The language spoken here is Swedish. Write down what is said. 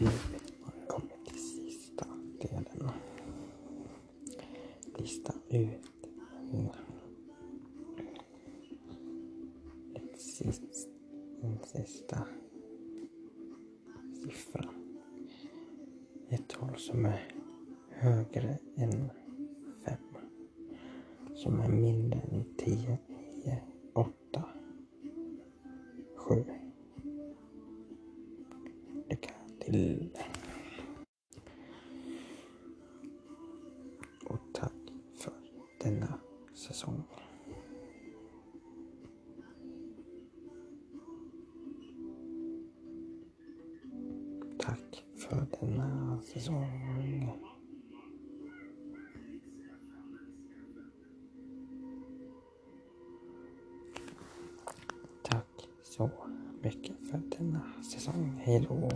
Nu har vi kommit till sista delen. Lista ut en, ett en sista siffra. Ett tal som är högre än fem. Som är mindre än tio, nio, åtta, sju. Och tack för denna säsong. Tack för denna säsong. Tack så mycket för denna säsong. Hej då.